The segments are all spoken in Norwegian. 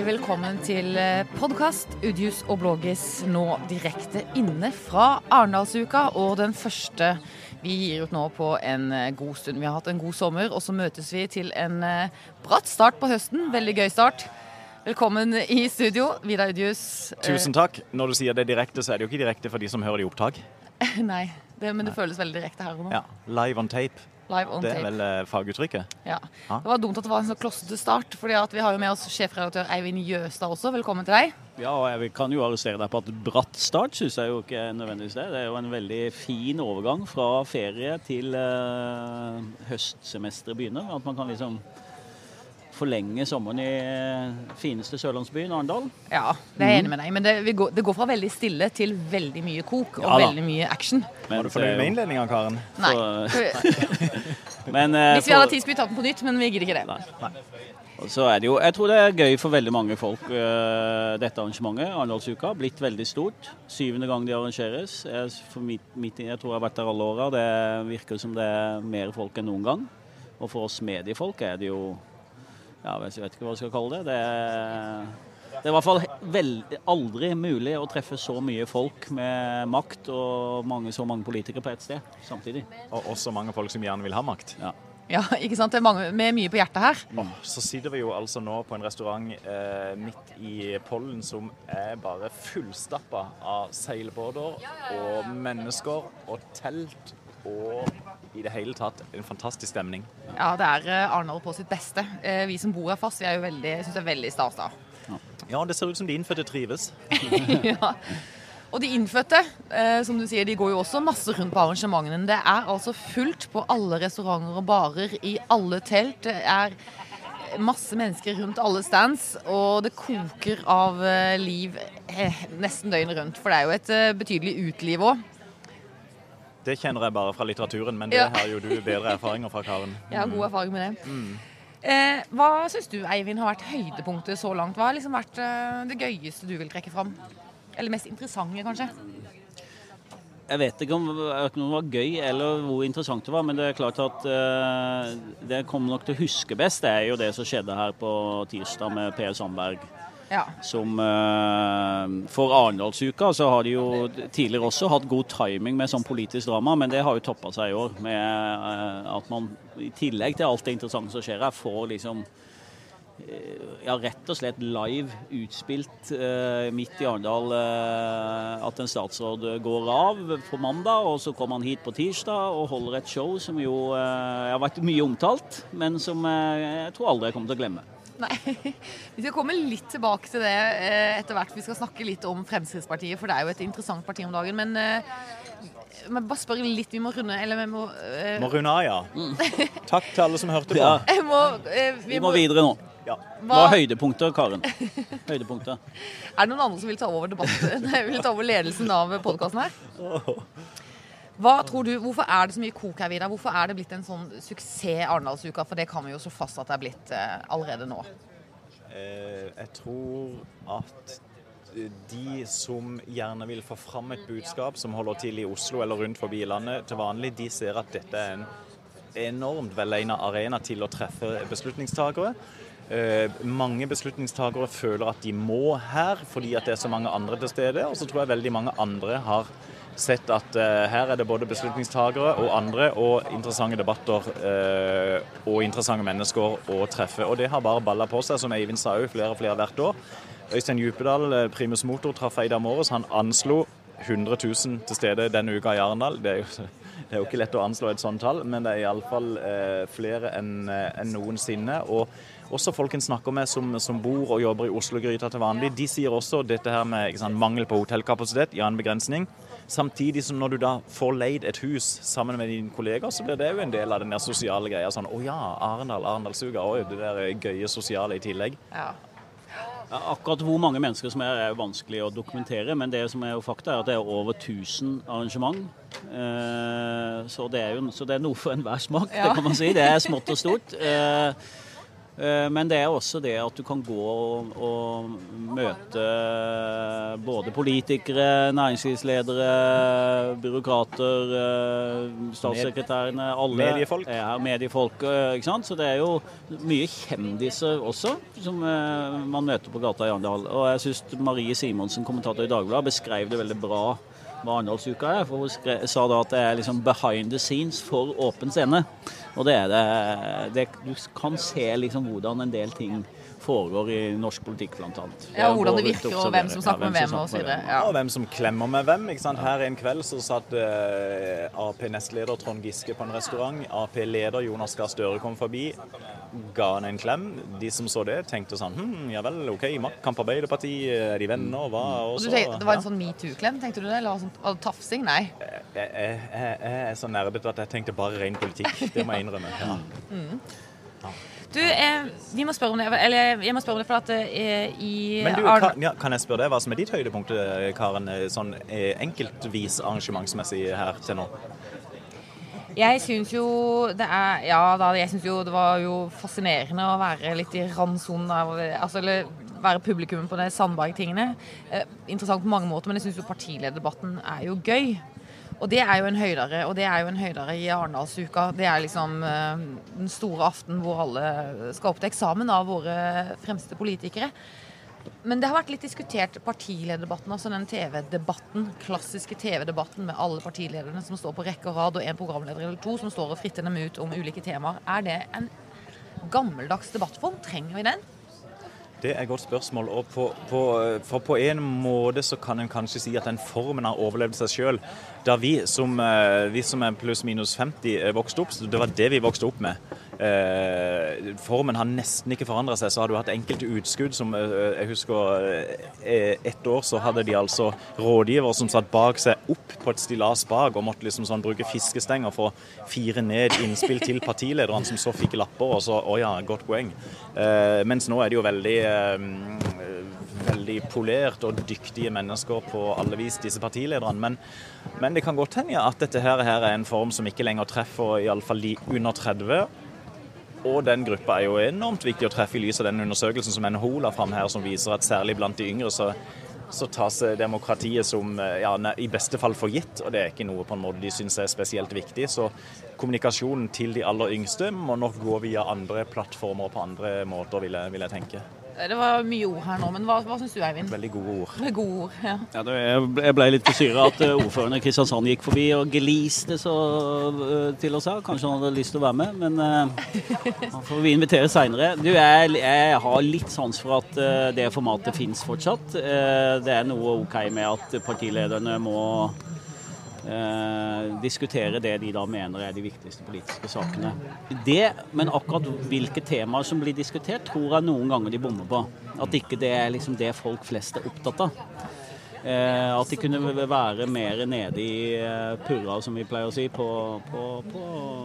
hjertelig velkommen til podkast Udius og Blågis nå direkte inne fra Arendalsuka. Og den første vi gir ut nå på en eh, god stund. Vi har hatt en god sommer, og så møtes vi til en eh, bratt start på høsten. Veldig gøy start. Velkommen i studio, Vidar Udius. Tusen takk. Når du sier det direkte, så er det jo ikke direkte for de som hører det i opptak. Nei, det, men det føles veldig direkte her og nå. Ja, Live on tape. Live on Det er tape. vel eh, faguttrykket? Ja. Det var dumt at det var en så klossete start, fordi vi har jo med oss sjefredaktør Eivind Jøstad også. Velkommen til deg. Ja, og jeg kan jo arrestere deg på at bratt start syns jeg jo ikke er nødvendigvis det. Det er jo en veldig fin overgang fra ferie til uh, høstsemesteret begynner. At man kan liksom forlenge sommeren i eh, fineste sørlandsbyen, Arendal. Ja, det er jeg enig med deg. Men det, vi går, det går fra veldig stille til veldig mye kok og Ja veldig mye action. Var du fornøyd med innledninga, Karen? Nei. Men, uh, Hvis vi hadde for- tid, skulle vi tatt den på nytt, men vi gidder ikke det. Nei. Nei. Så er det jo, Jeg tror det er gøy for veldig mange folk, uh, dette arrangementet. Arendalsuka. Blitt veldig stort. Syvende gang de arrangeres. Jeg, for mitt, mitt, jeg tror jeg har vært der alle åra. Det virker som det er mer folk enn noen gang. Og for oss mediefolk er det jo ja, Jeg vet ikke hva jeg skal kalle det. Det er, det er i hvert fall veld, aldri mulig å treffe så mye folk med makt og mange, så mange politikere på ett sted samtidig. Og også mange folk som gjerne vil ha makt. Ja. Ja, ikke sant? Det er mange, med mye på hjertet her. Oh, så sitter vi jo altså nå på en restaurant eh, midt i pollen som er bare fullstappa av seilbåter og mennesker og telt og i det hele tatt en fantastisk stemning. Ja, det er eh, Arendal på sitt beste. Eh, Vi som bor her fast, vi er jo veldig, synes det er veldig stas da. Ja, det ser ut som de innfødte trives. ja. Og de innfødte, eh, som du sier, de går jo også masse rundt på arrangementene. Det er altså fullt på alle restauranter og barer, i alle telt. Det er masse mennesker rundt alle stands, og det koker av liv eh, nesten døgnet rundt. For det er jo et eh, betydelig uteliv òg. Det kjenner jeg bare fra litteraturen, men det Ja. har jo du bedre erfaringer fra, Karen. Jeg har god erfaring med det. Eh, hva syns du, Eivind, har vært høydepunktet så langt? Hva har liksom vært eh, det gøyeste du vil trekke fram? Eller mest interessante, kanskje? Jeg vet ikke om, ikke om det var gøy eller hvor interessant det var, men det er klart at eh, det jeg kommer nok til å huske best, det er jo det som skjedde her på tirsdag med Per Sandberg. Ja. Som eh, For Arendalsuka så har de jo tidligere også hatt god timing med sånn politisk drama, men det har jo toppa seg i år med eh, at man i tillegg til alt det interessante som skjer her, får liksom eh, ja, rett og slett live utspilt eh, midt i Arendal eh, at en statsråd går av på mandag, og så kommer han hit på tirsdag og holder et show som jo eh, har vært mye omtalt, men som jeg tror aldri jeg kommer til å glemme. Nei. Vi skal komme litt tilbake til det eh, etter hvert. Vi skal snakke litt om Fremskrittspartiet, for det er jo et interessant parti om dagen. Men eh, men bare spørre litt, vi må runde Eller vi må, uh... Må runde av, ja. Takk til alle som hørte på. Ja. jeg må, uh, Vi må videre nå. Ja. Hva er høydepunkter, Karen? Høydepunkter. Er det noen andre som vil ta over debatten? Nei, vil ta over ledelsen av podkasten her? Hva tror du, Hvorfor er det så mye kok her, Vidar? Hvorfor er det blitt en sånn suksess Arendalsuka? For det kan vi jo så fast at det er blitt eh, allerede nå. Eh, jeg tror at de som gjerne vil få fram et budskap som holder til i Oslo eller rundt forbi landet til vanlig, de ser at dette er en enormt velegnet arena til å treffe beslutningstagere. Eh, mange beslutningstagere føler at de må her fordi at det er så mange andre til stede. Og så tror jeg veldig mange andre har sett at eh, her er det både beslutningstagere og andre og interessante debatter eh, og interessante mennesker å treffe. Og det har bare balla på seg, som Eivind sa jo, flere og flere hvert år. Øystein Djupedal, eh, primus motor, traff Eidar Morges. Han anslo 100 000 til stede denne uka i Arendal. Det er jo, det er jo ikke lett å anslå et sånt tall, men det er iallfall eh, flere enn en noensinne. Og også folk en snakker med som, som bor og jobber i Oslo-gryta til vanlig, de sier også dette her med sant, mangel på hotellkapasitet, ja, en begrensning. Samtidig som når du da får leid et hus sammen med dine kolleger, så blir det jo en del av den der sosiale greia. Sånn å ja, Arendal, Arendalsuga, oi, det der gøye sosiale i tillegg. Ja. Ja, akkurat hvor mange mennesker som er, er vanskelig å dokumentere, men det som er jo fakta, er at det er over 1000 arrangement. Eh, så, det er jo, så det er noe for enhver smak, det kan man si. Det er smått og stort. Eh, men det er også det at du kan gå og, og møte både politikere, næringslivsledere, byråkrater, eh, statssekretærene. Alle Mediefolk. er. Mediefolk. eh, Ikke sant? Så det er jo mye kjendiser også som man møter på gata i Arendal. Og jeg syns Marie Simonsen, kommentator i Dagbladet, beskrev det veldig bra hva Arendalsuka er. For hun sa da at det er liksom behind the scenes for åpen scene. Og det er det, det Du kan se liksom hvordan en del ting foregår i norsk politikk, blant annet. Ja, hvordan det virker, og hvem som snakker med Ja, hvem, og så med videre. hvem. Ja. Og hvem som klemmer med hvem. ikke sant? Her en kveld så satt eh, Ap-nestleder Trond Giske på en restaurant. Ap-leder Jonas Gahr Støre kom forbi, ga han en klem. De som så det, tenkte sånn hm, ja vel, OK, maktkamp Arbeiderparti, er de venner? Hva? Og Og så, tenkte, det var en sånn metoo-klem, tenkte du det? Eller var sånn, tafsing? Nei. jeg, jeg, jeg, jeg er så nerdete at jeg tenkte bare ren politikk. Det må jeg innrømme. Ja, Ja. Du, eh, vi må spørre om det, eller jeg må spørre om det for at eh, i Men du, kan, ja, kan jeg spørre deg hva som er ditt høydepunkt, eh, Karen, eh, sånn eh, enkeltvis arrangementsmessig her til nå? Jeg syns jo det er Ja da, jeg syns jo det var jo fascinerende å være litt i randsonen av Altså, eller være publikum på de Sandberg-tingene. Eh, interessant på mange måter, men jeg syns jo partilederdebatten er jo gøy. Og det er jo en høydere, og det er jo en høydere i Arendalsuka. Det er liksom eh, den store aften hvor alle skal opp til eksamen av våre fremste politikere. Men det har vært litt diskutert partilederdebatten, altså den TV-debatten, klassiske TV-debatten med alle partilederne som står på rekke og rad, og en programleder eller to som står og fritter dem ut om ulike temaer. Er det en gammeldags debattform? Trenger vi den? Det er et godt spørsmål. og på, på, For på en måte så kan en kanskje si at den formen har overlevd seg sjøl. Da vi som, eh, vi som er pluss-minus 50 eh, vokste opp, det var det vi vokste opp med. Eh, formen har nesten ikke forandra seg. Så har du hatt enkelte utskudd som eh, Jeg husker eh, ett år så hadde de altså rådgiver som satt bak seg opp på et stillas bak og måtte liksom sånn bruke fiskestenger for å fire ned innspill til partilederne, som så fikk lapper og så Å ja, godt poeng. Eh, mens nå er det jo veldig eh, veldig polert og dyktige mennesker på alle vis, disse partilederne. Men, men det kan godt hende at dette her er en form som ikke lenger treffer iallfall de under 30. Og den gruppa er jo enormt viktig å treffe i lys av den undersøkelsen som NHO la fram her, som viser at særlig blant de yngre så, så tas demokratiet som ja, i beste fall for gitt, og det er ikke noe på en måte de syns er spesielt viktig. Så kommunikasjonen til de aller yngste må nok gå via andre plattformer på andre måter, vil jeg, vil jeg tenke. Det var mye ord her nå, men hva, hva syns du, Eivind? Veldig gode ord. Det er gode ord, ja. Ja, det, jeg ble- litt forsyra at eh, ordføreren i Kristiansand gikk forbi og gliste så eh, til oss her. Kanskje han hadde lyst til å være med, men han får vi invitere seinere. Du, jeg, jeg har litt sans for at uh, det formatet fins fortsatt. Uh, det er noe OK med at partilederne må eh, diskutere det de da mener er de viktigste politiske sakene. Det, men akkurat hvilke temaer som blir diskutert, tror jeg noen ganger de bommer på. At ikke det er liksom det folk flest er opptatt av. Eh, at de kunne være mer nede i eh, purra, som vi pleier å si, på, på, på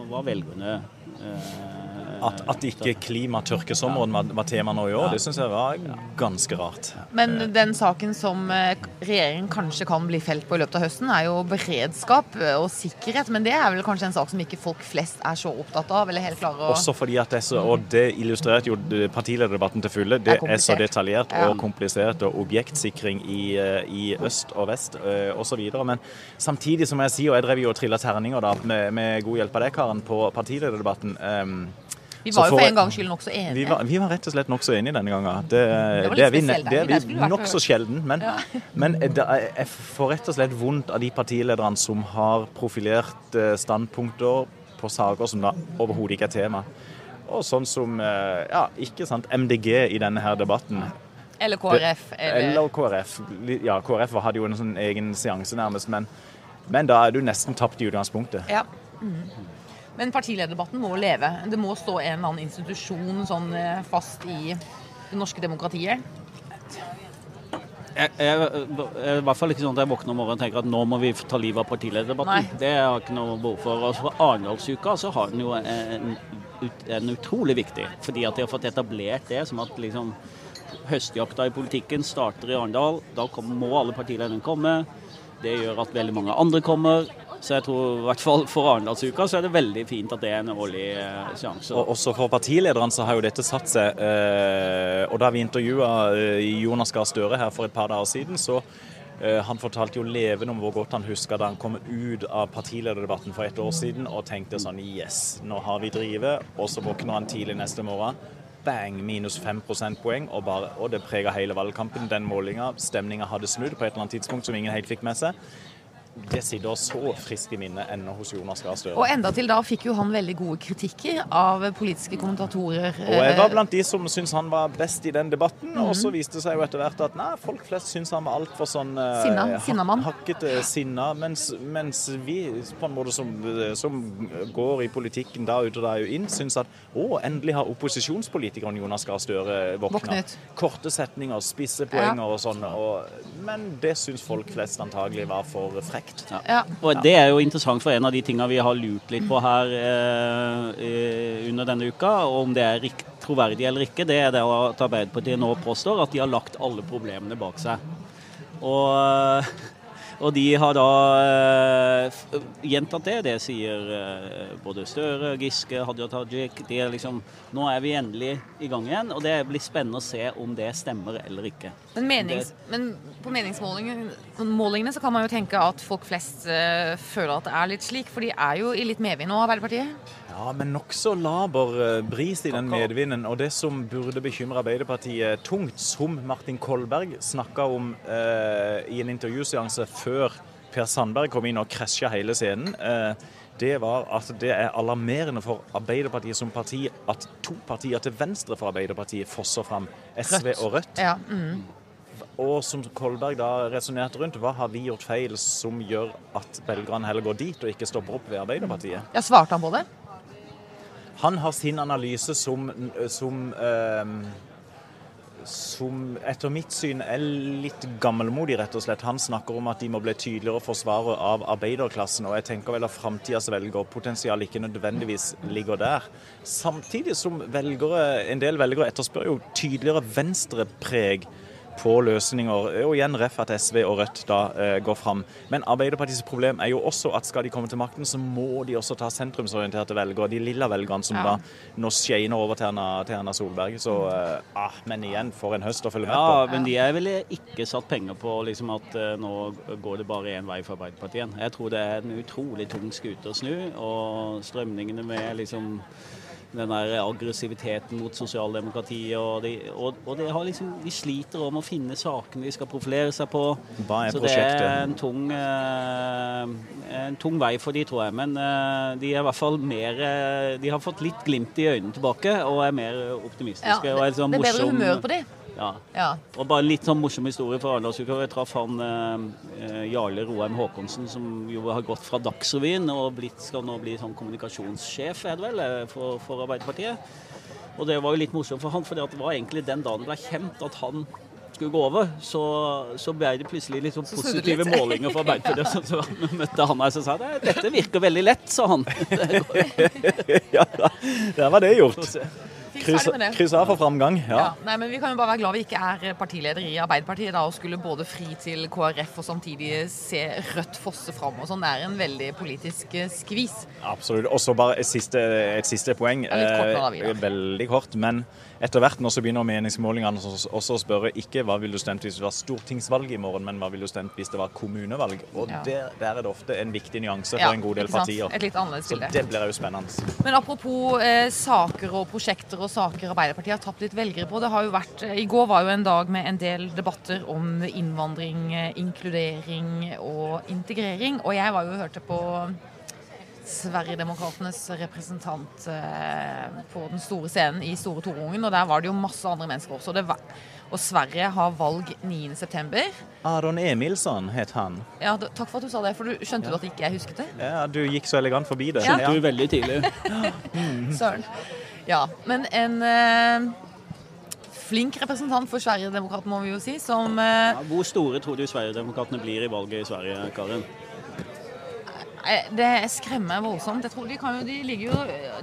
hva velgerne eh, At, at ikke klimatørkesommeren var, var tema nå i år, det syns jeg var ganske rart. Men den saken som eh, regjeringen kanskje kan bli felt på i løpet av høsten, er jo beredskap eh, og sikkerhet. Men det er vel kanskje en sak som ikke folk flest er så opptatt av? eller helt klare å... Også fordi at det er så, og det illustrerte jo partilederdebatten til fulle. Det er er så detaljert og komplisert, og objektsikring i, eh, i øst og vest eh, osv. Men samtidig som jeg sier, og jeg drev jo og trilla terninger da, med, med god hjelp av deg, Karen, på partilederdebatten. ehm, Vi var var jo for en gangs skyld nokså vi enige. var, vi var rett og slett nokså enige denne gangen. Det, var litt det er vi, det er vi nokså sjelden. Men, men det er- jeg får rett og slett vondt av de partilederne som har profilert eh, standpunkter på saker som da overhodet ikke er tema. Og sånn som eh, ja, ikke sant, MDG i denne her debatten. Eller KrF. Eller... Eller KrF. Ja, KrF hadde jo en sånn egen seanse nærmest, men, men da er du nesten tapt i utgangspunktet. Ja. Mm. Men partilederdebatten må leve. Det må stå en eller annen institusjon sånn eh, fast i det norske demokratiet. Jeg, jeg, jeg, I hvert fall ikke sånn at jeg våkner om morgenen og tenker at nå må vi ta livet av partilederdebatten. Nei. Det har jeg ikke noe behov for. Og For Arendalsuka så har den jo en, en utrolig viktig, fordi at de har fått etablert det som at liksom høstjakta i politikken starter i Arendal. Da må alle partilederne komme. Det gjør at veldig mange andre kommer. Så jeg tror i hvert fall for Arendalsuka så er det veldig fint at det er en årlig eh, seanse. Og også for partilederne så har jo dette satt seg. Eh, og da vi intervjua eh, Jonas Gahr Støre her for et par dager siden, så eh, han fortalte jo levende om hvor godt han huska da han kom ut av partilederdebatten for et år siden og tenkte sånn Yes, nå har vi drivet. Og så våkner han tidlig neste morgen. Bang, minus 5 prosentpoeng, og, og det prega hele valgkampen. Den målinga, stemninga hadde snudd på et eller annet tidspunkt som ingen helt fikk med seg det sitter så friskt i minnet ennå hos Jonas Gahr Støre. Og enda til da fikk jo han veldig gode kritikker av politiske kommentatorer. Og jeg var blant de som syntes han var best i den debatten. Mm. Og så viste det seg jo etter hvert at nei, folk flest syntes han var altfor sånn sinna, Sinna. Sinnamann. Hakkete sinna. Mens, mens, vi på en måte som, som, går i politikken da ut og da inn, syns at å, endelig har opposisjonspolitikeren Jonas Gahr Støre våkna. Korte setninger, spisse poenger ja. og sånn. men det syns folk flest antagelig var for frekt korrekt. Ja. Ja. Og Det er jo interessant for en av de tingene vi har lurt litt på her eh, under denne uka. og Om det er troverdig eller ikke, det er det at Arbeiderpartiet nå påstår at de har lagt alle problemene bak seg. Og og de har da uh, gjentatt det. Det sier uh, både Støre, Giske, Hadia Tajik. De er liksom, nå er vi endelig i gang igjen, og det blir spennende å se om det stemmer eller ikke. Men, menings, det, men på meningsmålingene så kan man jo tenke at folk flest uh, føler at det er litt slik, for de er jo i litt medvind nå, Arbeiderpartiet? Ja, men nokså laber eh, bris i den medvinden. Og det som burde bekymre Arbeiderpartiet tungt, som Martin Kolberg snakka om eh, i en intervjuseanse før Per Sandberg kom inn og krasja hele scenen, eh, det var at det er alarmerende for Arbeiderpartiet som parti at to partier til venstre for Arbeiderpartiet fosser fram, SV Rødt. og Rødt. Ja, mm. Og som Kolberg da resonnerte rundt, hva har vi gjort feil som gjør at velgerne heller går dit og ikke stopper opp ved Arbeiderpartiet? Ja, Svarte han på det? Han har sin analyse som, som, eh, som etter mitt syn er litt gammelmodig, rett og slett. Han snakker om at de må bli tydeligere forsvarere av arbeiderklassen. Og jeg tenker vel at framtidas velgerpotensial ikke nødvendigvis ligger der. Samtidig som velgere, en del velgere etterspør jo tydeligere venstrepreg på løsninger. Og igjen ref at SV og Rødt da eh, går fram. Men Arbeiderpartiets problem er jo også at skal de komme til makten, så må de også ta sentrumsorienterte velgere. De lilla velgerne som ja. da nå skeiner over til Erna, til Erna Solberg. Så eh, ah, Men igjen, for en høst å følge med på. Ja, men de er vel ikke satt penger på liksom at eh, nå går det bare én vei for Arbeiderpartiet. Jeg tror det er en utrolig tung skute å snu, og strømningene med liksom den der aggressiviteten mot sosialdemokratiet. Og, de, og, og de, liksom, de, sliter om å finne sakene de skal profilere seg på. Hva er Så prosjektet? det er en tung, eh, en tung vei for de, tror jeg. Men eh, de er i hvert fall mer eh, De har fått litt glimt i øynene tilbake og er mer optimistiske. Ja, det, sånn det er bedre humør på de. Ja. ja. Og bare litt sånn morsom historie fra Arendalsuka. Jeg traff han eh, Jarle Roheim Haakonsen, som jo har gått fra Dagsrevyen og blitt, skal nå bli sånn kommunikasjonssjef, er det vel, eh, for, for Arbeiderpartiet. Og det var jo litt morsomt for han, for det var egentlig den dagen det ble kjent at han skulle gå over, så, så ble det plutselig litt sånn positive litt. målinger for Arbeiderpartiet. Så, så møtte han her og sa dette virker veldig lett, sa han. ja, der var det gjort. Kryss av for framgang. Ja. ja. Nei, men Vi kan jo bare være glad vi ikke er partileder i Arbeiderpartiet da, og skulle både fri til KrF og samtidig se Rødt fosse fram. og sånn. Det er en veldig politisk eh, skvis. Absolutt. Og så bare et siste, et siste poeng. Kort, eh, veldig kort. men etter hvert nå så begynner meningsmålingene også å spørre ikke hva vil du stemt hvis det var stortingsvalg i morgen, men hva vil du stemt hvis det var kommunevalg. Og ja. der, der, er det ofte en viktig nyanse for ja, en god del partier. Et litt annerledes bilde. Så det blir jo spennende. Men apropos eh, saker og prosjekter og saker Arbeiderpartiet har tapt litt velgere på. det har jo vært, eh, I går var jo en dag med en del debatter om innvandring, eh, inkludering og integrering. Og jeg var jo og hørte på Sverigedemokratenes representant eh, på den store scenen i Store Torungen. Og der var det jo masse andre mennesker også. Var, og Sverige har valg 9.9. Aron Emilsson het han. Ja, Takk for at du sa det, for du skjønte ja. du at ikke jeg husket det? Ja, du gikk så elegant forbi det. Skjønte ja. du veldig tidlig. Søren. Ja, men en eh, flink representant for Sverigedemokraterna, må vi jo si, som eh, ja, Hvor store tror du Sverigedemokraterna blir i valget i Sverige, Karin? Eh, det skremmer voldsomt. Jeg tror de, jo, de, jo,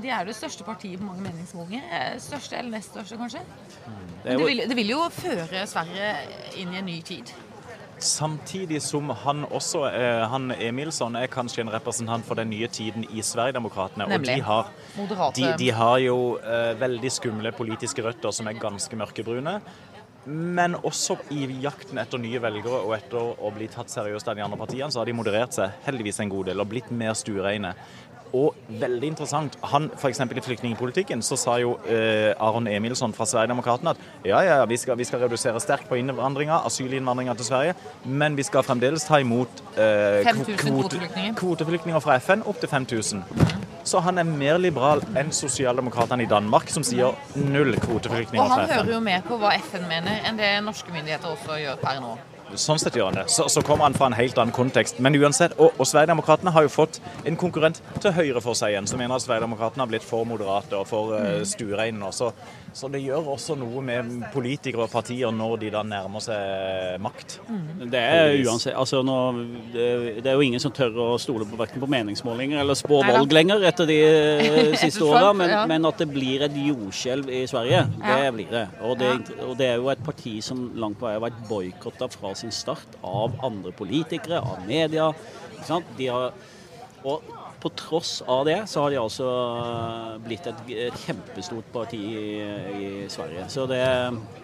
de er jo det største partiet på mange meningsmålinger. Eh, største eller nest største, kanskje. Mm. Det, vil, det, vil, jo føre Sverige inn i en ny tid. Samtidig som han også, eh, han Emilsson, er kanskje en representant for den nye tiden i Sverigedemokraterna. Og de har, de, de har jo veldig skumle politiske røtter som er ganske mørkebrune. Men også i jakten etter nye velgere og etter å bli tatt seriøst av de andre partiene, så har de moderert seg heldigvis en god del og blitt mer stuereine. Og veldig interessant, han f.eks. i flyktningpolitikken så sa jo eh, Aron Emilsson fra Sverigedemokraterna at ja, ja, vi skal, vi skal redusere sterkt på innvandringa, asylinnvandringa til Sverige, men vi skal fremdeles ta imot eh, 5000 kvote- kvoteflyktninger. kvoteflyktninger fra FN opp til 5000. Så han er mer liberal enn sosialdemokratene i Danmark, som sier null kvoteflyktninger Og han hører jo mer på hva FN mener, enn det norske myndigheter også gjør per nå. Sånn sett gjør han det. Så, så kommer han fra en helt annen kontekst. Men uansett, og, og Sverigedemokraterna har jo fått en konkurrent til høyre for seg igjen, som mener at Sverigedemokraterna har blitt for moderate og for uh, stuereine. Så, så det gjør også noe med politikere og partier når de da nærmer seg makt. Det er uansett, altså nå, det det er jo ingen som tør å stole på verken på meningsmålinger eller spå valg lenger etter de eh, siste åra, men, ja. men at det blir et jordskjelv i Sverige, det Ja. blir det. Og det, og det er jo et parti som langt på vei har vært boikotta fra sin start av andre politikere, av media. Ikke sant? De har, og på tross av det så har de altså blitt et, et kjempestort parti i, i Sverige. Så det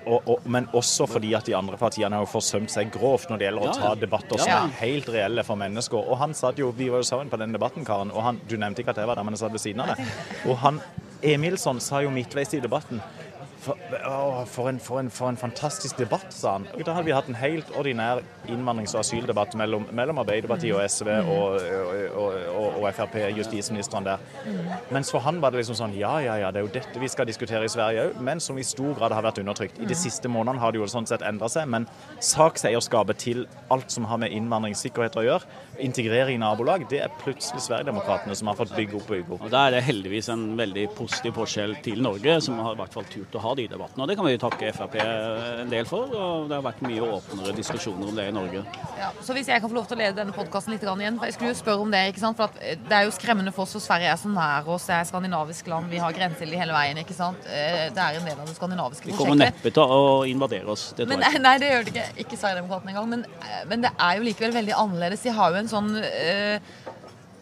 Og, og, men også fordi at de andre partiene har jo forsømt seg grovt når det gjelder å ta debatter som er helt reelle for mennesker. Og han satt jo, Vi var jo sammen på den debatten, Karen, og han, du nevnte ikke at jeg var der, men jeg satt ved siden av deg. Og han, Emilsson sa jo midtveis i debatten for, å, for, en, for, en, for en fantastisk debatt, sa han. Da hadde vi hatt en helt ordinær innvandrings- og asyldebatt mellom, mellom Arbeiderpartiet og SV og, og, og, og, og Frp, justisministeren der. Mens for han var det liksom sånn ja, ja, ja, det er jo dette vi skal diskutere i Sverige òg, men som i stor grad har vært undertrykt. I de siste månedene har det jo sånn sett endra seg, men sakseierskapet til alt som har med innvandringssikkerhet å gjøre, integrering i nabolag, det er plutselig Sverigedemokraterna som har fått bygge opp og bygge opp. Og Da er det heldigvis en veldig positiv forskjell til Norge, som har i hvert fall turt å ha de debattene. Og Det kan vi takke Frp en del for. og Det har vært mye åpnere diskusjoner om det i Norge. Ja, så hvis jeg kan få lov til å lede denne podkasten litt igjen for Jeg skulle jo spørre om det, ikke sant? For at eh, det er jo skremmende for oss, for Sverige er så nær oss. Det er skandinavisk land, vi har grenser hele veien, ikke sant. Eh, Det er en del av det skandinaviske prosjektet. De kommer neppe til å invadere oss. Det tror jeg ikke. nei, det gjør det ikke. Ikke Sverigedemokraterna engang. Men, eh, men det er jo likevel veldig annerledes. De har jo en sånn eh,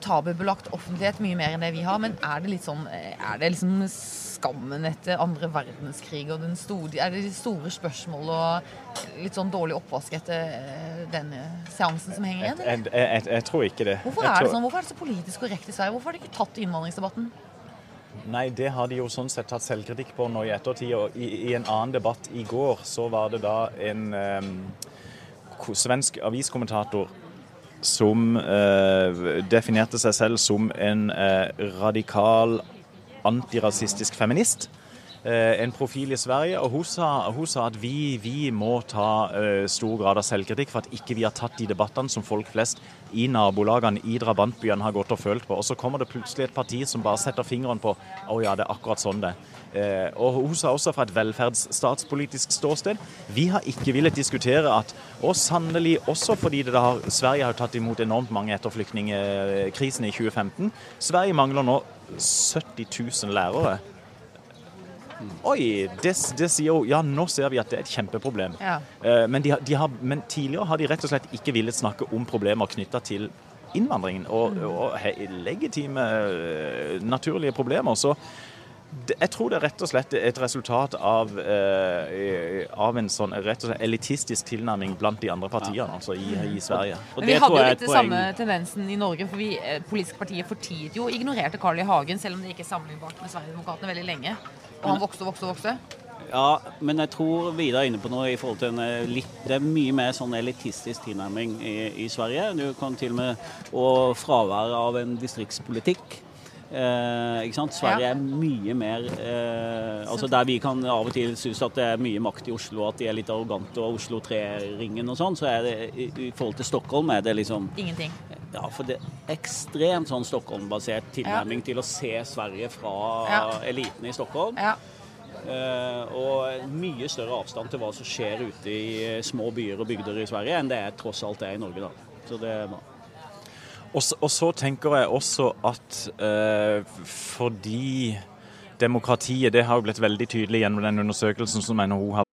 tabubelagt offentlighet mye mer enn det vi har. Men er det litt sånn eh, Er det liksom skammen etter andre verdenskrig og den store Er det de store spørsmål og litt sånn dårlig oppvask etter eh, den seansen som henger igjen? Jeg, jeg, jeg, jeg tror ikke det. Hvorfor er det sånn? Hvorfor er det så politisk korrekt i Sverige? Hvorfor har de ikke tatt innvandringsdebatten? Nei, det har de jo sånn sett tatt selvkritikk på nå i ettertid. Og i, i en annen debatt i går så var det da en um, svensk aviskommentator som eh, definerte seg selv som en eh, radikal antirasistisk feminist. Eh, en profil i Sverige, og hun sa, hun sa at vi, vi må ta eh, stor grad av selvkritikk for at ikke vi har tatt de debattene som folk flest i nabolagene, i drabantbyene, har gått og følt på. Og så kommer det plutselig et parti som bare setter fingeren på å ja, det er akkurat sånn det. Eh, og hun sa også fra et velferdsstatspolitisk ståsted vi har ikke villet diskutere at og sannelig også fordi har, Sverige har tatt imot enormt mange etter flyktningkrisen i 2015. Sverige mangler nå 70 000 lærere. Oi, det, det sier jo Ja, nå ser vi at det er et kjempeproblem. Ja. Eh, Men, de, de har, men tidligere har de rett og slett ikke villet snakke om problemer knytta til innvandringen og, og he, legitime, eh, naturlige problemer. Så jeg tror det er rett og slett et resultat av, eh, av en sånn slett elitistisk tilnærming blant de andre partiene altså i, i Sverige. Og Men vi hadde jo litt den samme tendensen i Norge, for vi eh, politiske partier fortiet jo ignorerte Carl I. Hagen, selv om det ikke er sammenlignbart med Sverigedemokraterna veldig lenge. Og han vokste og vokste og vokste. Ja, men jeg tror Vidar er inne på noe i forhold til en eh, litt Det er mye mer sånn elitistisk tilnærming i, i Sverige. Du kan til og med Og fraværet av en distriktspolitikk. Eh? Sverige Ja. er mye mer eh, Altså Der vi kan av og til synes at det er mye makt i Oslo, at de er litt arrogante, og Oslo 3-ringen og sånn, så er det i, i forhold til Stockholm er det liksom Ingenting. Ja, for det er ekstremt sånn Stockholm-basert tilnærming til å se Sverige fra Ja. eliten i Stockholm. Ja. Uh, og mye større avstand til hva som skjer ute i små byer og bygder i Sverige, enn det er tross alt er i Norge. da. Så det er bra. Og så, tenker jeg også at eh, fordi demokratiet Det har jo blitt veldig tydelig gjennom den undersøkelsen som NHO har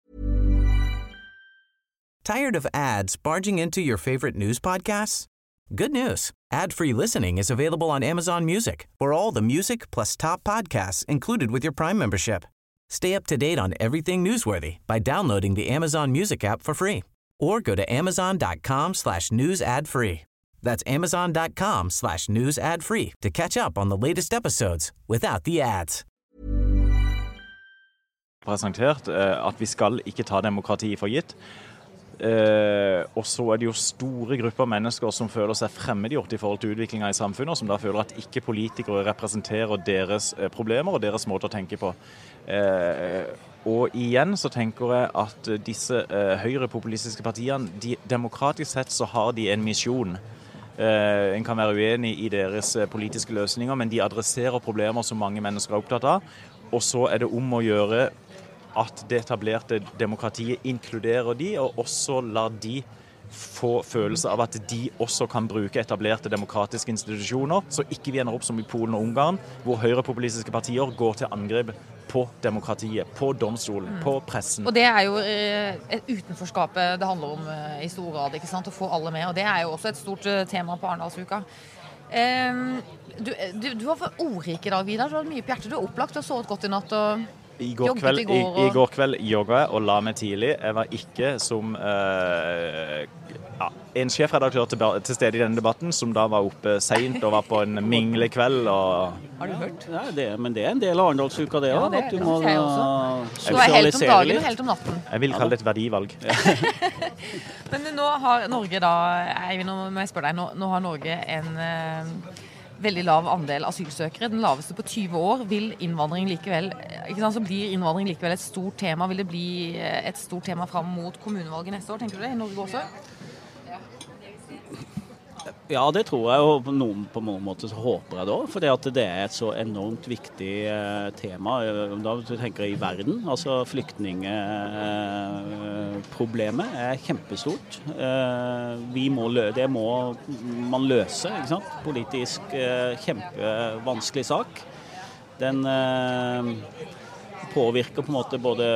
Tired of ads barging into your favorite news podcasts? Good news. Ad-free listening is available on Amazon Music for all the music plus top podcasts included with your Prime membership. Stay up to date on everything newsworthy by downloading the Amazon Music app for free or go to amazon.com slash news ad free. That's amazon.com slash news ad free to catch up on the latest episodes without the ads. presentert eh, at vi skal ikke ta demokratiet for gitt. Eh, og så er det jo store grupper mennesker som føler seg fremmedgjort i forhold til utviklinga i samfunnet, og som da føler at ikke politikere representerer deres eh, problemer og deres måte å tenke på. Eh, og igjen så tenker jeg at disse eh, høyrepopulistiske partiene, de, demokratisk sett så har de en misjon. Eh, en kan være uenig i deres eh, politiske løsninger, men de adresserer problemer som mange mennesker er opptatt av. Og så er det om å gjøre at det etablerte demokratiet inkluderer de, og også lar de få følelse av at de også kan bruke etablerte demokratiske institusjoner, så ikke vi ender opp som i Polen og Ungarn, hvor høyrepopulistiske partier går til angrep på demokratiet, på domstolen, på pressen. Og det er jo eh, et utenforskapet det handler om eh, i stor grad. ikke sant? Å få alle med. Og det er jo også et stort eh, tema på Arendalsuka. Um, du, du, du var ordrik i dag, Vidar. Du hadde mye på hjertet. Du er opplagt, du har sovet godt i natt. og... I går, kveld, i i, går, og- I går kveld jogga jeg og la meg tidlig. Jeg var ikke som eh, ja, en sjefredaktør til, til stede i denne debatten, som da var oppe seint og var på en minglekveld. Og Har du hørt? Ja, det, men det er en del av Arendalsuka, det Ja, òg. det- at du må synes jeg også. Du er helt om sosialisere dagen og helt om natten. jeg vil kalle det et verdivalg. Men nå har Norge da Eivind, nå må jeg spørre deg, nå, nå har Norge en eh, veldig lav andel asylsøkere. Den laveste på 20 år. Vil innvandring likevel ikke sant, så blir innvandring likevel et stort tema? Vil det bli eh, et stort tema fram mot kommunevalget neste år, tenker du det? I Norge også? Ja, det tror jeg. Og på noen, på noen måte så håper jeg det òg. For det er et så enormt viktig eh, tema. eh, Da tenker jeg i verden. Altså flyktningeproblemet er kjempestort. Eh, vi må lø det må man løse, ikke sant. Politisk eh, kjempevanskelig sak. Den eh, påvirker på en måte både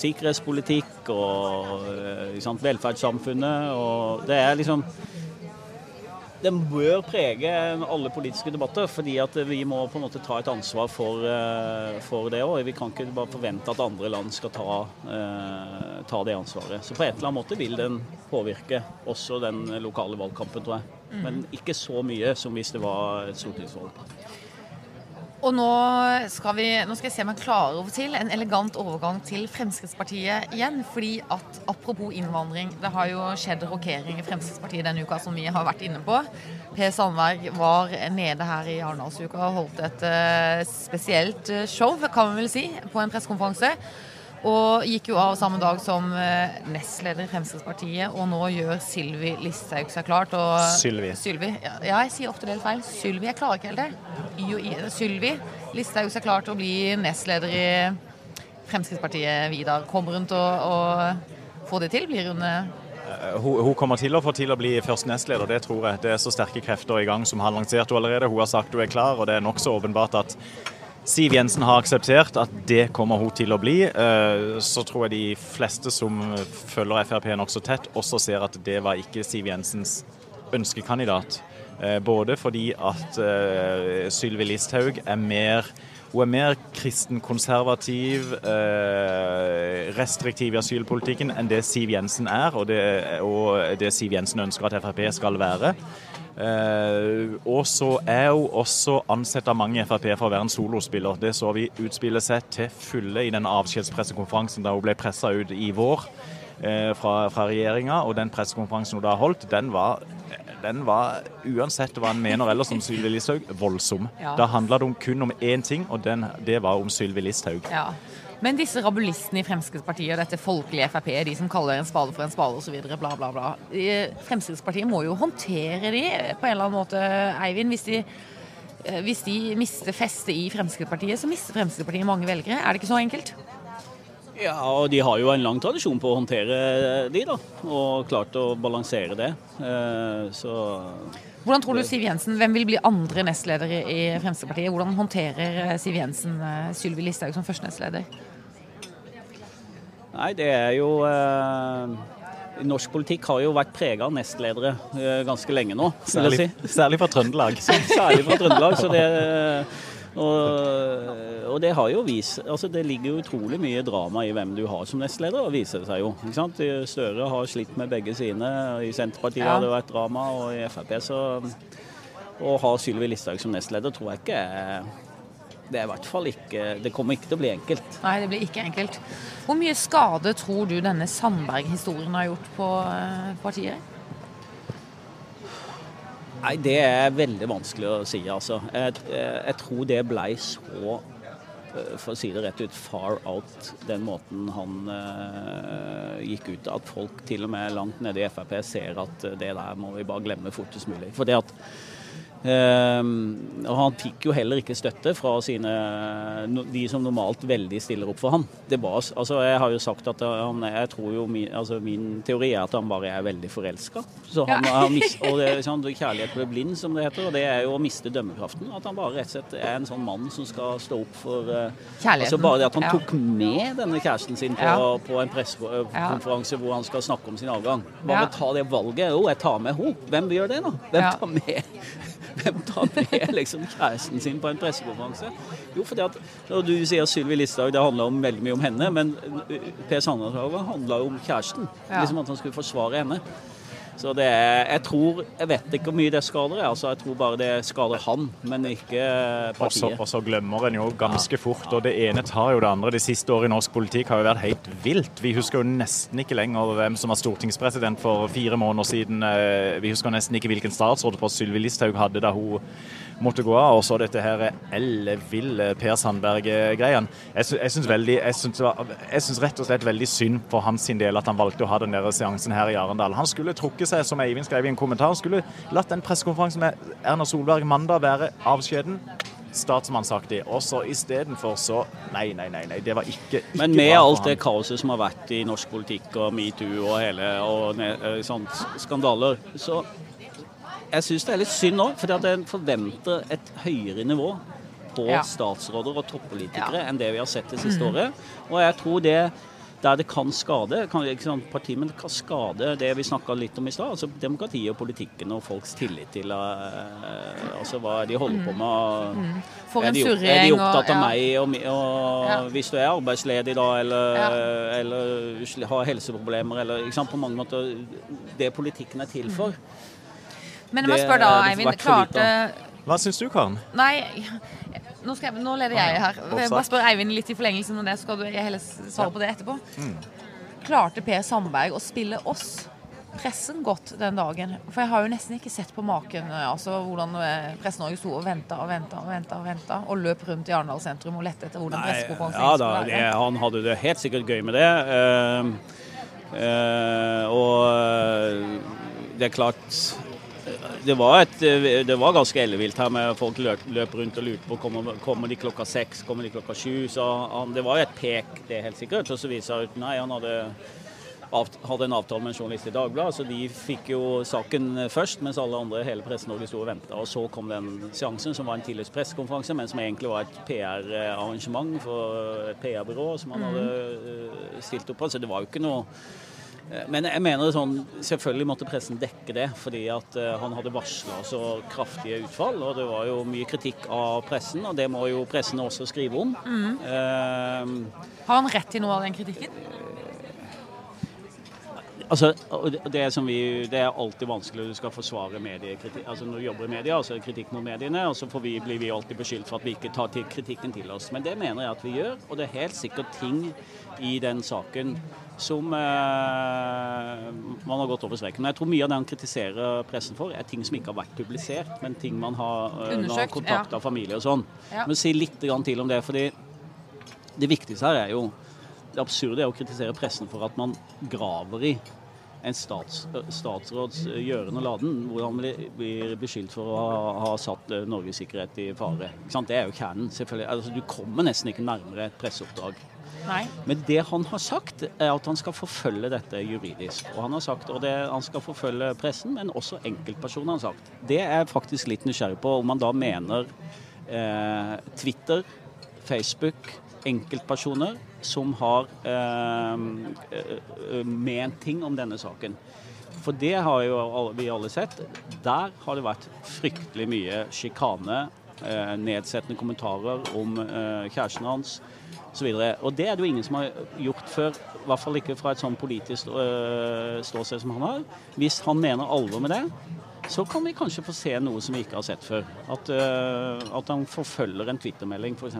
sikkerhetspolitikk og eh, sant, velferdssamfunnet. og det er liksom den bør prege alle politiske debatter, fordi at vi må på en måte ta et ansvar for, eh, for det òg. Vi kan ikke bare forvente at andre land skal ta, eh, ta det ansvaret. Så på et eller annet måte vil den påvirke også den lokale valgkampen, tror jeg. Men ikke så mye som hvis det var et stortingsvalg. Og nå skal, vi, nå skal jeg se om jeg klarer å få til en elegant overgang til Fremskrittspartiet igjen. fordi at apropos innvandring, det har jo skjedd rokering i Fremskrittspartiet denne uka, som vi har vært inne på. Per Sandberg var nede her i Arendalsuka og holdt et uh, spesielt eh, show, kan man vel si, på en pressekonferanse. Og gikk jo av samme dag som eh, nestleder i Fremskrittspartiet, og nå gjør Sylvi Listhaug seg klart. Og, Sylvi. Sylvi. Ja, jeg sier ofte det feil. Sylvi. Jeg klarer ikke helt det. Y og I. Sylvi Listhaug seg klart å bli nestleder i Fremskrittspartiet, Vidar. Kommer hun til å, å få det til? Blir hun eh, Hun, hun kommer til å få til å bli først nestleder, det tror jeg. Det er så sterke krefter i gang som har lansert henne allerede. Hun har sagt hun er klar, og det er nokså åpenbart at Siv Jensen har akseptert at det kommer hun til å bli. Eh, Så tror jeg de fleste som følger Frp nokså tett, også ser at det var ikke Siv Jensens ønskekandidat. Eh, Både fordi at eh, Sylvi Listhaug er mer hun er mer kristen-konservativ, restriktiv i asylpolitikken enn det Siv Jensen er, og det, og det Siv Jensen ønsker at Frp skal være. Eh, og så er hun også ansett av mange i Frp for å være en solospiller. Det så vi utspille seg til fulle i den avskjedspressekonferansen da hun ble pressa ut i vår eh, fra, fra regjeringa. Og den pressekonferansen hun da holdt, den var, den var uansett hva en mener ellers om Sylvi Listhaug, voldsom. Ja. Da handla det om, kun om én ting, og den, det var om Sylvi Listhaug. Ja. Men disse rabulistene i Fremskrittspartiet og dette folkelige Frp, de som kaller en spade for en spade osv., bla, bla, bla. Eh, Fremskrittspartiet må jo håndtere de på en eller annen måte, Eivind. Hvis de, eh, hvis de mister festet i Fremskrittspartiet, så mister Fremskrittspartiet mange velgere. Er det ikke så enkelt? Ja, og de har jo en lang tradisjon på å håndtere de, da. Og klart å balansere det. Eh, Så Hvordan tror du Siv Jensen, Hvem vil bli andre nestleder i Fremskrittspartiet? Hvordan håndterer Siv Jensen Sylvi Listhaug som første nestleder? Nei, det er jo eh, norsk politikk har jo vært prega av nestledere eh, ganske lenge nå, Særlig, si. særlig fra Trøndelag. Særlig fra Trøndelag. så det... Og, og, det har jo vist altså Det ligger jo utrolig mye drama i hvem du har som nestleder, og viser det seg jo. ikke sant? Støre har slitt med begge sine. I Senterpartiet Ja. har det vært drama, og i Frp så Å ha Sylvi Listhaug som nestleder tror jeg ikke er Det er i hvert fall ikke Det kommer ikke til å bli enkelt. Nei, det blir ikke enkelt. Hvor mye skade tror du denne Sandberg-historien har gjort på eh, partiet? Nei, det er veldig vanskelig å si, altså. Jeg, jeg tror det blei så eh, for å si det rett ut, far out den måten han uh, gikk ut. At folk til og med langt nede i Frp ser at det der må vi bare glemme fortest mulig. For det at eh, og Han fikk jo heller ikke støtte fra sine, de som normalt veldig stiller opp for ham. Var, altså jeg har jo sagt at han, jeg tror jo min, altså min teori er at han bare er veldig forelska. Ja. og det, sånn, Kjærlighet ble blind, som det heter. Og det er jo å miste dømmekraften. At han bare rett og slett er en sånn mann som skal stå opp for eh, Kjærligheten. Altså Bare det at han tok med denne kjæresten sin på, Ja. på en pressekonferanse hvor han skal snakke om sin avgang. Bare Ja. ta det valget. Jo, jeg tar med henne. Hvem gjør det, da? Hvem tar med hvem tar med liksom kjæresten sin på en pressekonferanse? Jo, fordi at når du sier Sylvi Listhaug, det handler veldig mye om henne, men uh, Per Sandnes handla jo om kjæresten. Ja. Liksom At han skulle forsvare henne. Så det er Jeg tror Jeg vet ikke hvor mye det skader. Altså, jeg tror bare det skader han, men ikke partiet. og så glemmer en jo ganske fort, og det ene tar jo det andre. De siste årene i norsk politikk har jo vært helt vilt. Vi husker jo nesten ikke lenger hvem som var stortingspresident for fire måneder siden. Eh, Vi husker nesten ikke hvilken statsråd på Sylvi Listhaug hadde da hun måtte gå av. Og så dette her elleville Per Sandberg-greien. Jeg, sy- jeg syns det rett og slett veldig synd for hans del at han valgte å ha den der seansen her i Arendal. Han skulle trukket seg, som Eivind skrev i en kommentar, skulle latt den pressekonferansen med Erna Solberg mandag være avskjeden statsmannsaktig. Og så istedenfor så Nei, nei, nei. nei, Det var ikke, ikke Men med alt han. det kaoset som har vært i norsk politikk og metoo og hele og sånne eh, sånt skandaler, så jeg syns det er litt synd nå. For en forventer et høyere nivå på Ja. statsråder og toppolitikere Ja. enn det vi har sett det siste året. Og jeg tror det der det kan skade, kan, ikke sant, partiet, men det kan skade det vi snakka litt om i stad, altså demokratiet og politikken og folks tillit til uh, altså hva de holder på med. For er, de, er de surring og opptatt av ja. meg og, og Ja. hvis du er arbeidsledig da, eller, Ja. eller har helseproblemer, eller ikke sant, på mange måter Det politikken er til for. Men jeg må spørre da, Eivind. Klarte Hva syns du, Karen? Nei, nå, skal jeg, nå leder jeg her. Jeg bare spør Eivind litt i forlengelsen av det, så skal du heller svare på det etterpå. Mm. Klarte Per Sandberg å spille oss, pressen, godt den dagen? For jeg har jo nesten ikke sett på maken altså hvordan eh, Presse-Norge sto og venta og venta og venta og venta, og løp rundt i Arendal sentrum og lette etter hvordan pressekonferansen ja skulle da, være. det, han hadde det helt sikkert gøy med det. Uh, uh, og eh, det er klart det var, et, det var ganske ellevilt her med folk løp, løp rundt og lurte på kommer, kommer de klokka seks, kommer de klokka sju. Så han, det var jo et pek, det er helt sikkert. Og så viser det ut nei, han hadde, hadde en avtale med en journalist i Dagbladet, så de fikk jo saken først, mens alle andre, hele Presse-Norge sto og venta. Og så kom den seansen, som var en tidligere pressekonferanse, men som egentlig var et PR-arrangement for et PR-byrå som han hadde eh, stilt opp på. Så det var jo ikke noe Eh, Men jeg mener sånn, selvfølgelig måtte pressen dekke det, fordi at eh, han hadde varsla så kraftige utfall. Og det var jo mye kritikk av pressen, og det må jo pressen også skrive om. Eh, Har han rett til noe av den kritikken? Altså, det, vi, det er alltid vanskelig når du skal forsvare mediekritikk. Altså når du jobber i media, så er det kritikk mot mediene, og så får vi, blir vi alltid beskyldt for at vi ikke tar til kritikken til oss. Men det mener jeg at vi gjør, og det er helt sikkert ting i den saken som eh, man har gått over streken. Men jeg tror mye av det han kritiserer pressen for, er ting som ikke har vært publisert, men ting man har, eh, har kontakta familie og sånn. Ja. Men si litt grann til om det, fordi det viktigste her er jo Det absurde er å kritisere pressen for at man graver i en stats, statsråds gjøren og laden, hvor han blir, beskyldt for å ha, ha satt eh, Norges sikkerhet i fare. Ikke sant? Det er jo kjernen, selvfølgelig. Altså, du kommer nesten ikke nærmere et presseoppdrag. Nei. Men det han har sagt, er at han skal forfølge dette juridisk. Og han har sagt, og det, han skal forfølge pressen, men også enkeltpersoner, har sagt. Det er jeg faktisk litt nysgjerrig på, om han da mener eh, Twitter, Facebook, enkeltpersoner som har eh, eh, ment ting om denne saken. For det har jo alle- vi alle sett. Der har det vært fryktelig mye sjikane, eh, nedsettende kommentarer om eh, kjæresten hans osv. Og det er det jo ingen som har gjort før, i hvert fall ikke fra et sånn politisk øh, ståsted som han har. Hvis han mener alvor med det, så kan vi kanskje få se noe som vi ikke har sett før. At, uh, at han forfølger en Twitter-melding f.eks.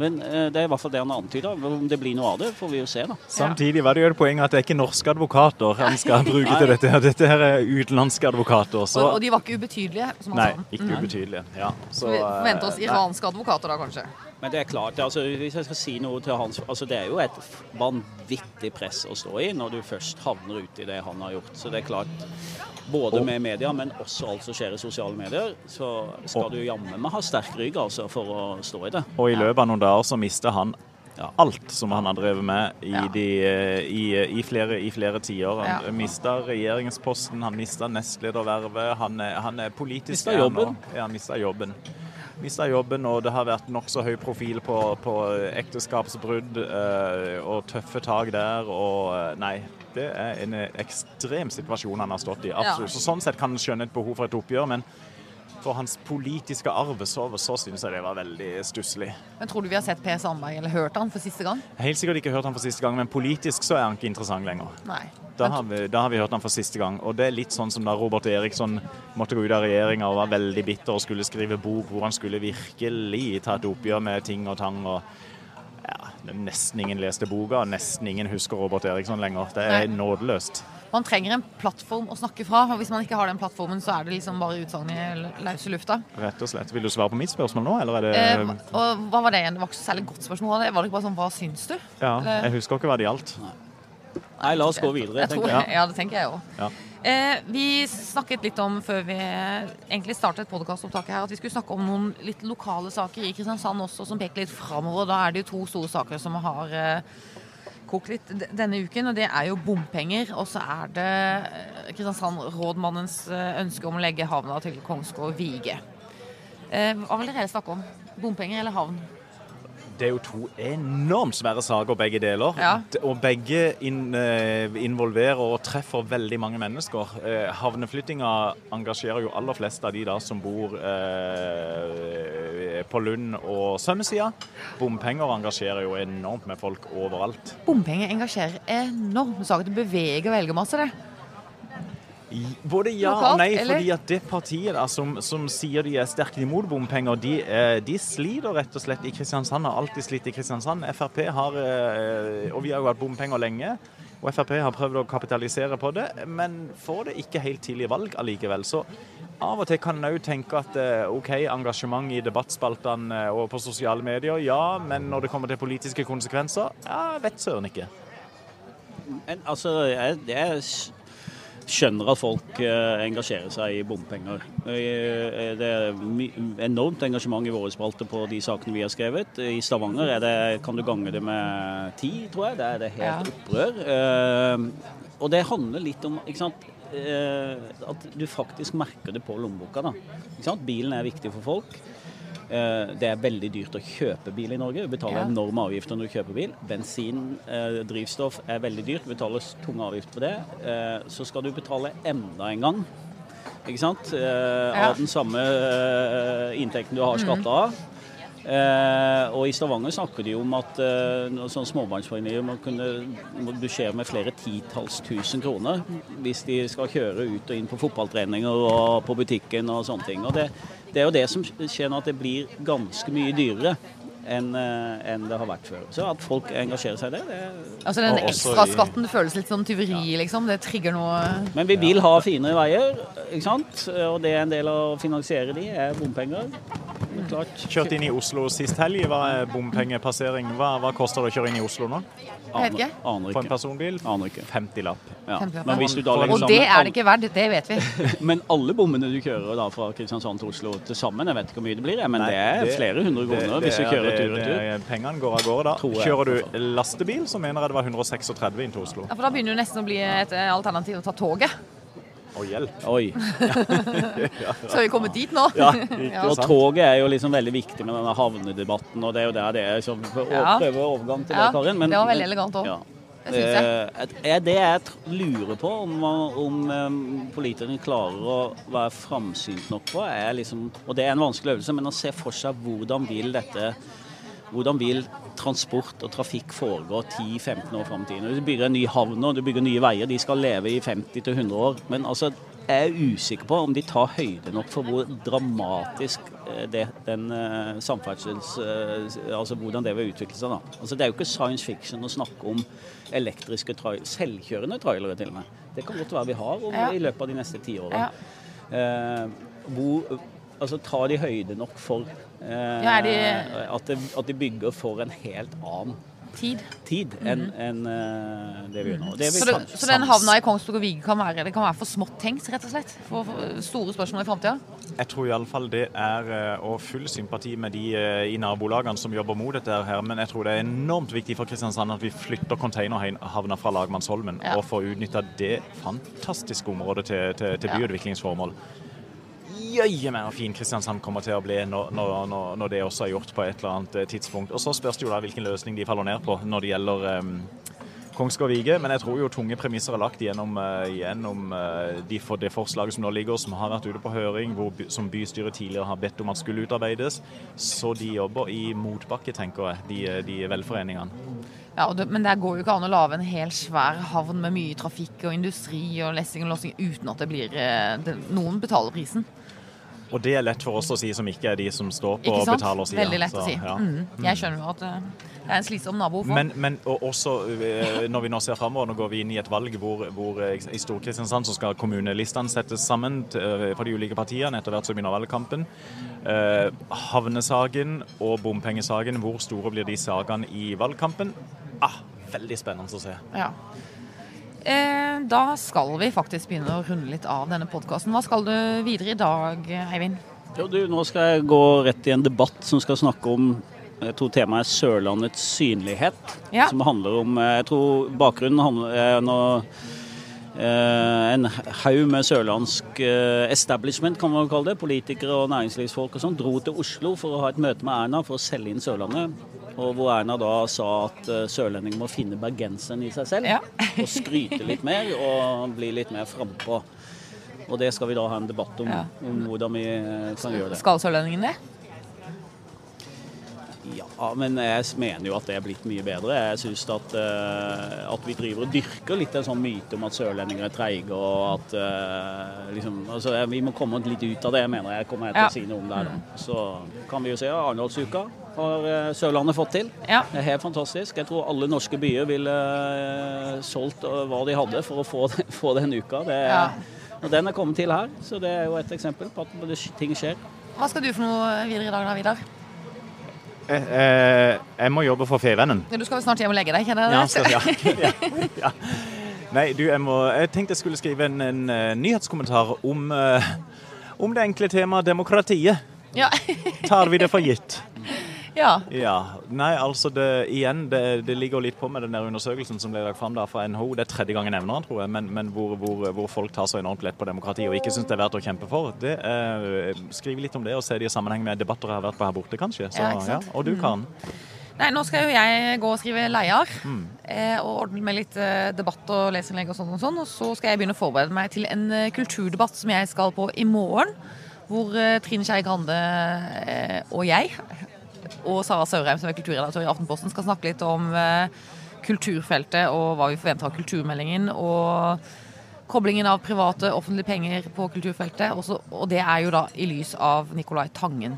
Men uh, det er i hvert fall det han har antyda. Om det blir noe av det, får vi jo se, da. Samtidig var det jo et poeng at det er ikke norske advokater han skal bruke til dette. her. Dette her er utenlandske advokater. Så Og, og de var ikke ubetydelige, som han Nei, sa. ikke ubetydelige. Ja, Så vi forventer oss iranske iranske advokater da, kanskje. Men det er klart, altså, hvis jeg skal si noe til hans altså, Det er jo et vanvittig press å stå i når du først havner ute i det han har gjort. Så det er klart, både med media, men også alt som skjer i sosiale medier, så skal du jammen meg ha sterk rygg altså, for å stå i det. Og i løpet av noen dager så mister han Ja. alt som han har drevet med i, Ja. de, eh, i, i flere, i flere tiår. Han Ja. mista regjeringsposten, han mista nestledervervet, han er, han er politisk Mistet er jobben. Ja, han mista jobben. Mista jobben, og det har vært nokså høy profil på, på ekteskapsbrudd eh, og tøffe tak der. Og eh, nei, det er en ekstrem situasjon han har stått i. Absolutt. Ja. Så sånn sett kan en skjønne et behov for et oppgjør, men for hans politiske arv så, så syns jeg det var veldig stusslig. Men tror du vi har sett Per Sandberg eller hørt han for siste gang? Helt sikkert ikke hørt han for siste gang, men politisk så er han ikke interessant lenger. Nei. Da har, vi, da har vi hørt han for siste gang. Og det er litt sånn som da Robert Eriksson måtte gå ut av regjeringa og var veldig bitter og skulle skrive bok hvor han skulle virkelig ta et oppgjør med ting og tang. og ja, Nesten ingen leste boka, nesten ingen husker Robert Eriksson lenger. Det er nådeløst. Man trenger en plattform å snakke fra. og Hvis man ikke har den plattformen, så er det liksom bare utsagn i løse lufta. Rett og slett. Vil du svare på mitt spørsmål nå, eller er det Eh, og hva var det igjen? Det var ikke så særlig godt spørsmål. Var det ikke bare sånn hva syns du? Ja, jeg husker ikke hva det gjaldt. Nei, la oss gå videre. Jeg tror, tenker jeg. ja, det tenker jeg òg. Ja. Eh, vi snakket litt om, før vi egentlig startet podkastopptaket her, at vi skulle snakke om noen litt lokale saker i Kristiansand også, som peker litt framover. Da er det jo to store saker som har eh, kokt litt denne uken, og det er jo bompenger. Og så er det eh, Kristiansand-rådmannens eh, ønske om å legge havna til Kongsgård-Vige. Eh, hva vil dere snakke om? Bompenger eller havn? Det er jo to enormt svære saker, begge deler. Ja. Og begge involverer og treffer veldig mange mennesker. Havneflyttinga engasjerer jo aller flest av de da som bor eh, på Lund og Sømmesida. Bompenger engasjerer jo enormt med folk overalt. Bompenger engasjerer enormt. Du sa at det beveger velgermasse, det. Både ja Lokalt, og nei, eller? fordi at det partiet der som, som sier de er sterkt imot bompenger, de, eh, de sliter rett og slett i Kristiansand. Har alltid slitt i Kristiansand. Frp har, eh, og vi har jo hatt bompenger lenge, og Frp har prøvd å kapitalisere på det, men får det ikke helt til i valg allikevel. Så av og til kan en òg tenke at eh, OK, engasjement i debattspaltene og på sosiale medier, ja, men når det kommer til politiske konsekvenser, ja, vet søren ikke. Men altså, jeg, jeg skjønner at folk eh, engasjerer seg i bompenger. Eh, Det er enormt engasjement i våre spalter på de sakene vi har skrevet. I Stavanger er det, kan du gange det med ti, tror jeg. Det er det helt Ja. opprør. Eh, Og det handler litt om ikke sant? Eh, at du faktisk merker det på lommeboka. Da. Ikke sant? Bilen er viktig for folk. Eh, Det er veldig dyrt å kjøpe bil i Norge. Du betaler Ja. enorme avgifter når du kjøper bil. Bensin, eh, drivstoff er veldig dyrt. Det betales tunge avgifter på det. Eh, Så skal du betale enda en gang. Ikke sant? Eh, Ja. Av den samme eh, inntekten du har skatta av. Eh, og i Stavanger snakker de om at eh, sånne småbarnsfamilier må kunne budsjere med flere titalls tusen kroner hvis de skal kjøre ut og inn på fotballtreninger og på butikken og sånne ting. Og det, det er jo det som skjer nå, at det blir ganske mye dyrere enn en det har vært før. Så at folk engasjerer seg i det, det Altså Den ekstra skatten ekstraskatten, det føles litt som tyveri, liksom. Det trigger noe Men vi vil ha finere veier, ikke sant? Og det er en del av å finansiere de, er bompenger. Klart. Kjørt inn i Oslo sist helg. Hva er bompengepassering? Hva, hva koster det å kjøre inn i Oslo nå? Aner, ikke. På en personbil? Aner ikke. 50-lapp. Ja. 50 Men hvis du da For- sammen Og det er det ikke verdt, det vet vi. Men alle bommene du kjører da fra Kristiansand til Oslo til sammen, jeg vet ikke hvor mye det blir, men Nei, det er flere hundre kroner hvis du er- kjører det- tur og tur. Pengene går av gårde da. Jeg, Kjører du lastebil, så mener jeg det var 136 inn til Oslo. Ja, for Da begynner det nesten å bli et eh, alternativ å ta toget. Og hjelp. Oi. Så har vi kommet dit nå. Ja. Og toget er jo liksom veldig viktig med denne havnedebatten, og det er jo der det er. Så prøve overgang til Ja, det, Karin. men- det var veldig elegant også. Ja. Det jeg. Eh, Det jeg lurer på om, om politikerne klarer å være framsynt nok på, er liksom Og det er en vanskelig øvelse, men å se for seg hvordan vil dette hvordan vil transport og trafikk foregår 10-15 år fram i tid? Du bygger en ny havn og du bygger nye veier, de skal leve i 50-100 år. Men altså, jeg er usikker på om de tar høyde nok for hvor dramatisk eh, det, den eh, samferdsels... eh, Altså hvordan det vil utvikle seg. da. Altså Det er jo ikke science fiction å snakke om elektriske tra selvkjørende trailere til og med. Det kan godt være vi har om, Ja. i løpet av de neste ti årene. Ja. Eh, hvor, altså Tar de høyde nok for Ja, er de- at, de, at de bygger for en helt annen Tid. tid enn enn, en, det vi gjør nå. Det Så, det, så den havna i Kongsberg og Vige kan være, kan være for smått tenkt, rett og slett? For, for store spørsmål i framtida? Jeg tror iallfall det er å og full sympati med de eh, i nabolagene som jobber mot dette her, men jeg tror det er enormt viktig for Kristiansand at vi flytter containerhavna fra Lagmannsholmen Ja. og får utnytta det fantastiske området til, til, til Ja. byutviklingsformål. Jøye meg hvor fin Kristiansand kommer til å bli når, når, når, det også er gjort på et eller annet eh, tidspunkt. Og Så spørs det jo da hvilken løsning de faller ned på når det gjelder um, Kongsgård Vige, men jeg tror jo tunge premisser er lagt gjennom, eh, gjennom eh, de for det forslaget som nå ligger, som har vært ute på høring, hvor, som bystyret tidligere har bedt om at skulle utarbeides. Så de jobber i motbakke, tenker jeg, de, de velforeningene. Ja, men det går jo ikke an å lage en helt svær havn med mye trafikk og industri og lessing og lossing uten at det blir det, Noen betaler prisen. Og det er lett for oss å si som ikke er de som står på sant? betalersida. Veldig lett Så, å si. ja. Mm. Jeg skjønner at eh, det er en slitsom nabo for. Men, men og også eh, når vi nå ser framover, nå går vi inn i et valg hvor, hvor eh, i Stor-Kristiansand så skal kommunelistene settes sammen for de ulike partiene etter hvert som begynner valgkampen. Havnesaken og bompengesaken, hvor store blir de sakene i valgkampen? Ah, veldig spennende å se. Ja. Eh, da skal vi faktisk begynne å runde litt av denne podkasten. Hva skal du videre i dag, Eivind? Jo, du, nå skal jeg gå rett i en debatt som skal snakke om jeg tror temaet er Sørlandets synlighet. Ja. Som handler om Jeg tror bakgrunnen handler er eh, en haug med sørlandsk eh, establishment, kan man jo kalle det. Politikere og næringslivsfolk og sånn. Dro til Oslo for å ha et møte med Erna for å selge inn Sørlandet. Og hvor Erna da sa at uh, sørlendinger må finne bergenseren i seg selv. Ja. og skryte litt mer og bli litt mer frampå. Og det skal vi da ha en debatt om, om hvordan vi eh, kan gjøre det. Skal sørlendingen det? Ja, men jeg mener jo at det er blitt mye bedre. Jeg syns at, uh, at vi driver og dyrker litt en sånn myte om at sørlendinger er treige, og at uh, liksom Altså, vi må komme litt ut av det, mener jeg. Kommer jeg til Ja. å si noe om der, da. Så kan vi jo se. Arendalsuka har eh, Sørlandet fått til. Ja. Det er helt fantastisk. Jeg tror alle norske byer ville uh, solgt hva de hadde for å få, få den uka. Det, Ja. Og den er kommet til her, så det er jo et eksempel på at ting skjer. Hva skal du for noe videre i dag, da, Vidar? Eh, eh, jeg må jobbe for Fevennen. Ja, Du skal vel snart hjem og legge deg, kjenner Ja, jeg skal, ja, ja, ja. Nei, du, jeg, må, jeg tenkte jeg skulle skrive en, en eh, nyhetskommentar om, om det enkle temaet demokratiet. Ja. Tar vi det for gitt? Ja. Ja. Nei, altså det, igjen, det, det ligger litt på med den der undersøkelsen som ble lagt fram der fra NHO. Det er tredje gang jeg nevner den, tror jeg, men, men hvor, hvor, hvor folk tar så enormt lett på demokrati og ikke syns det er verdt å kjempe for. Det eh, Skriv litt om det og se det i sammenheng med debatter jeg har vært på her borte, kanskje. Så, Ja, ja. Og du, Karen. Nei, nå skal jo jeg gå og skrive leier. Mm. Eh, og ordne med litt eh, debatt og leserinnlegg og sånn og sånn. Og så skal jeg begynne å forberede meg til en eh, kulturdebatt som jeg skal på i morgen. Hvor Trine Skei Grande eh, og jeg og Sara Sørheim, som er kulturredaktør i Aftenposten, skal snakke litt om eh, kulturfeltet og hva vi forventer av kulturmeldingen. Og koblingen av private offentlige penger på kulturfeltet. Også, og det er jo da i lys av Nicolai Tangen.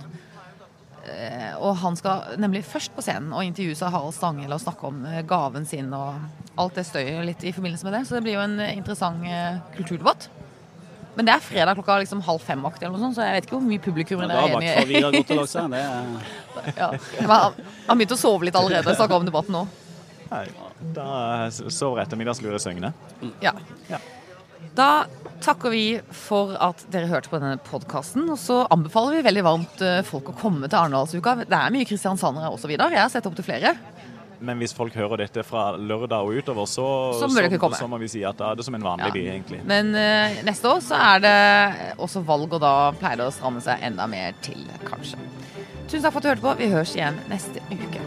Eh, Og han skal nemlig først på scenen og intervjue seg Harald Stangel og snakke om eh, gaven sin og alt det støyet litt i forbindelse med det. Så det blir jo en interessant eh, kulturdebatt. Men det er fredag klokka liksom halv fem-aktig, eller noe sånt, så jeg vet ikke hvor mye publikum det da har er i hvert fall enig har i. gått og lagt seg. Det er Ja. Han han begynte å sove litt allerede. Snakka om debatten nå. Nei, da sover ettermiddagslure søgne. Ja. Ja. Da takker vi for at dere hørte på denne podkasten. Og så anbefaler vi veldig varmt eh, folk å komme til Arendalsuka. Det er mye kristiansandere også, Vidar. Jeg har sett opp til flere. Men hvis folk hører dette fra lørdag og utover, så, Så må så, så må vi si at da er det som en vanlig Ja. by, egentlig. Men uh, neste år så er det også valg, og da pleier det å stramme seg enda mer til, kanskje. Tusen takk for at du hørte på. Vi høres igjen neste uke.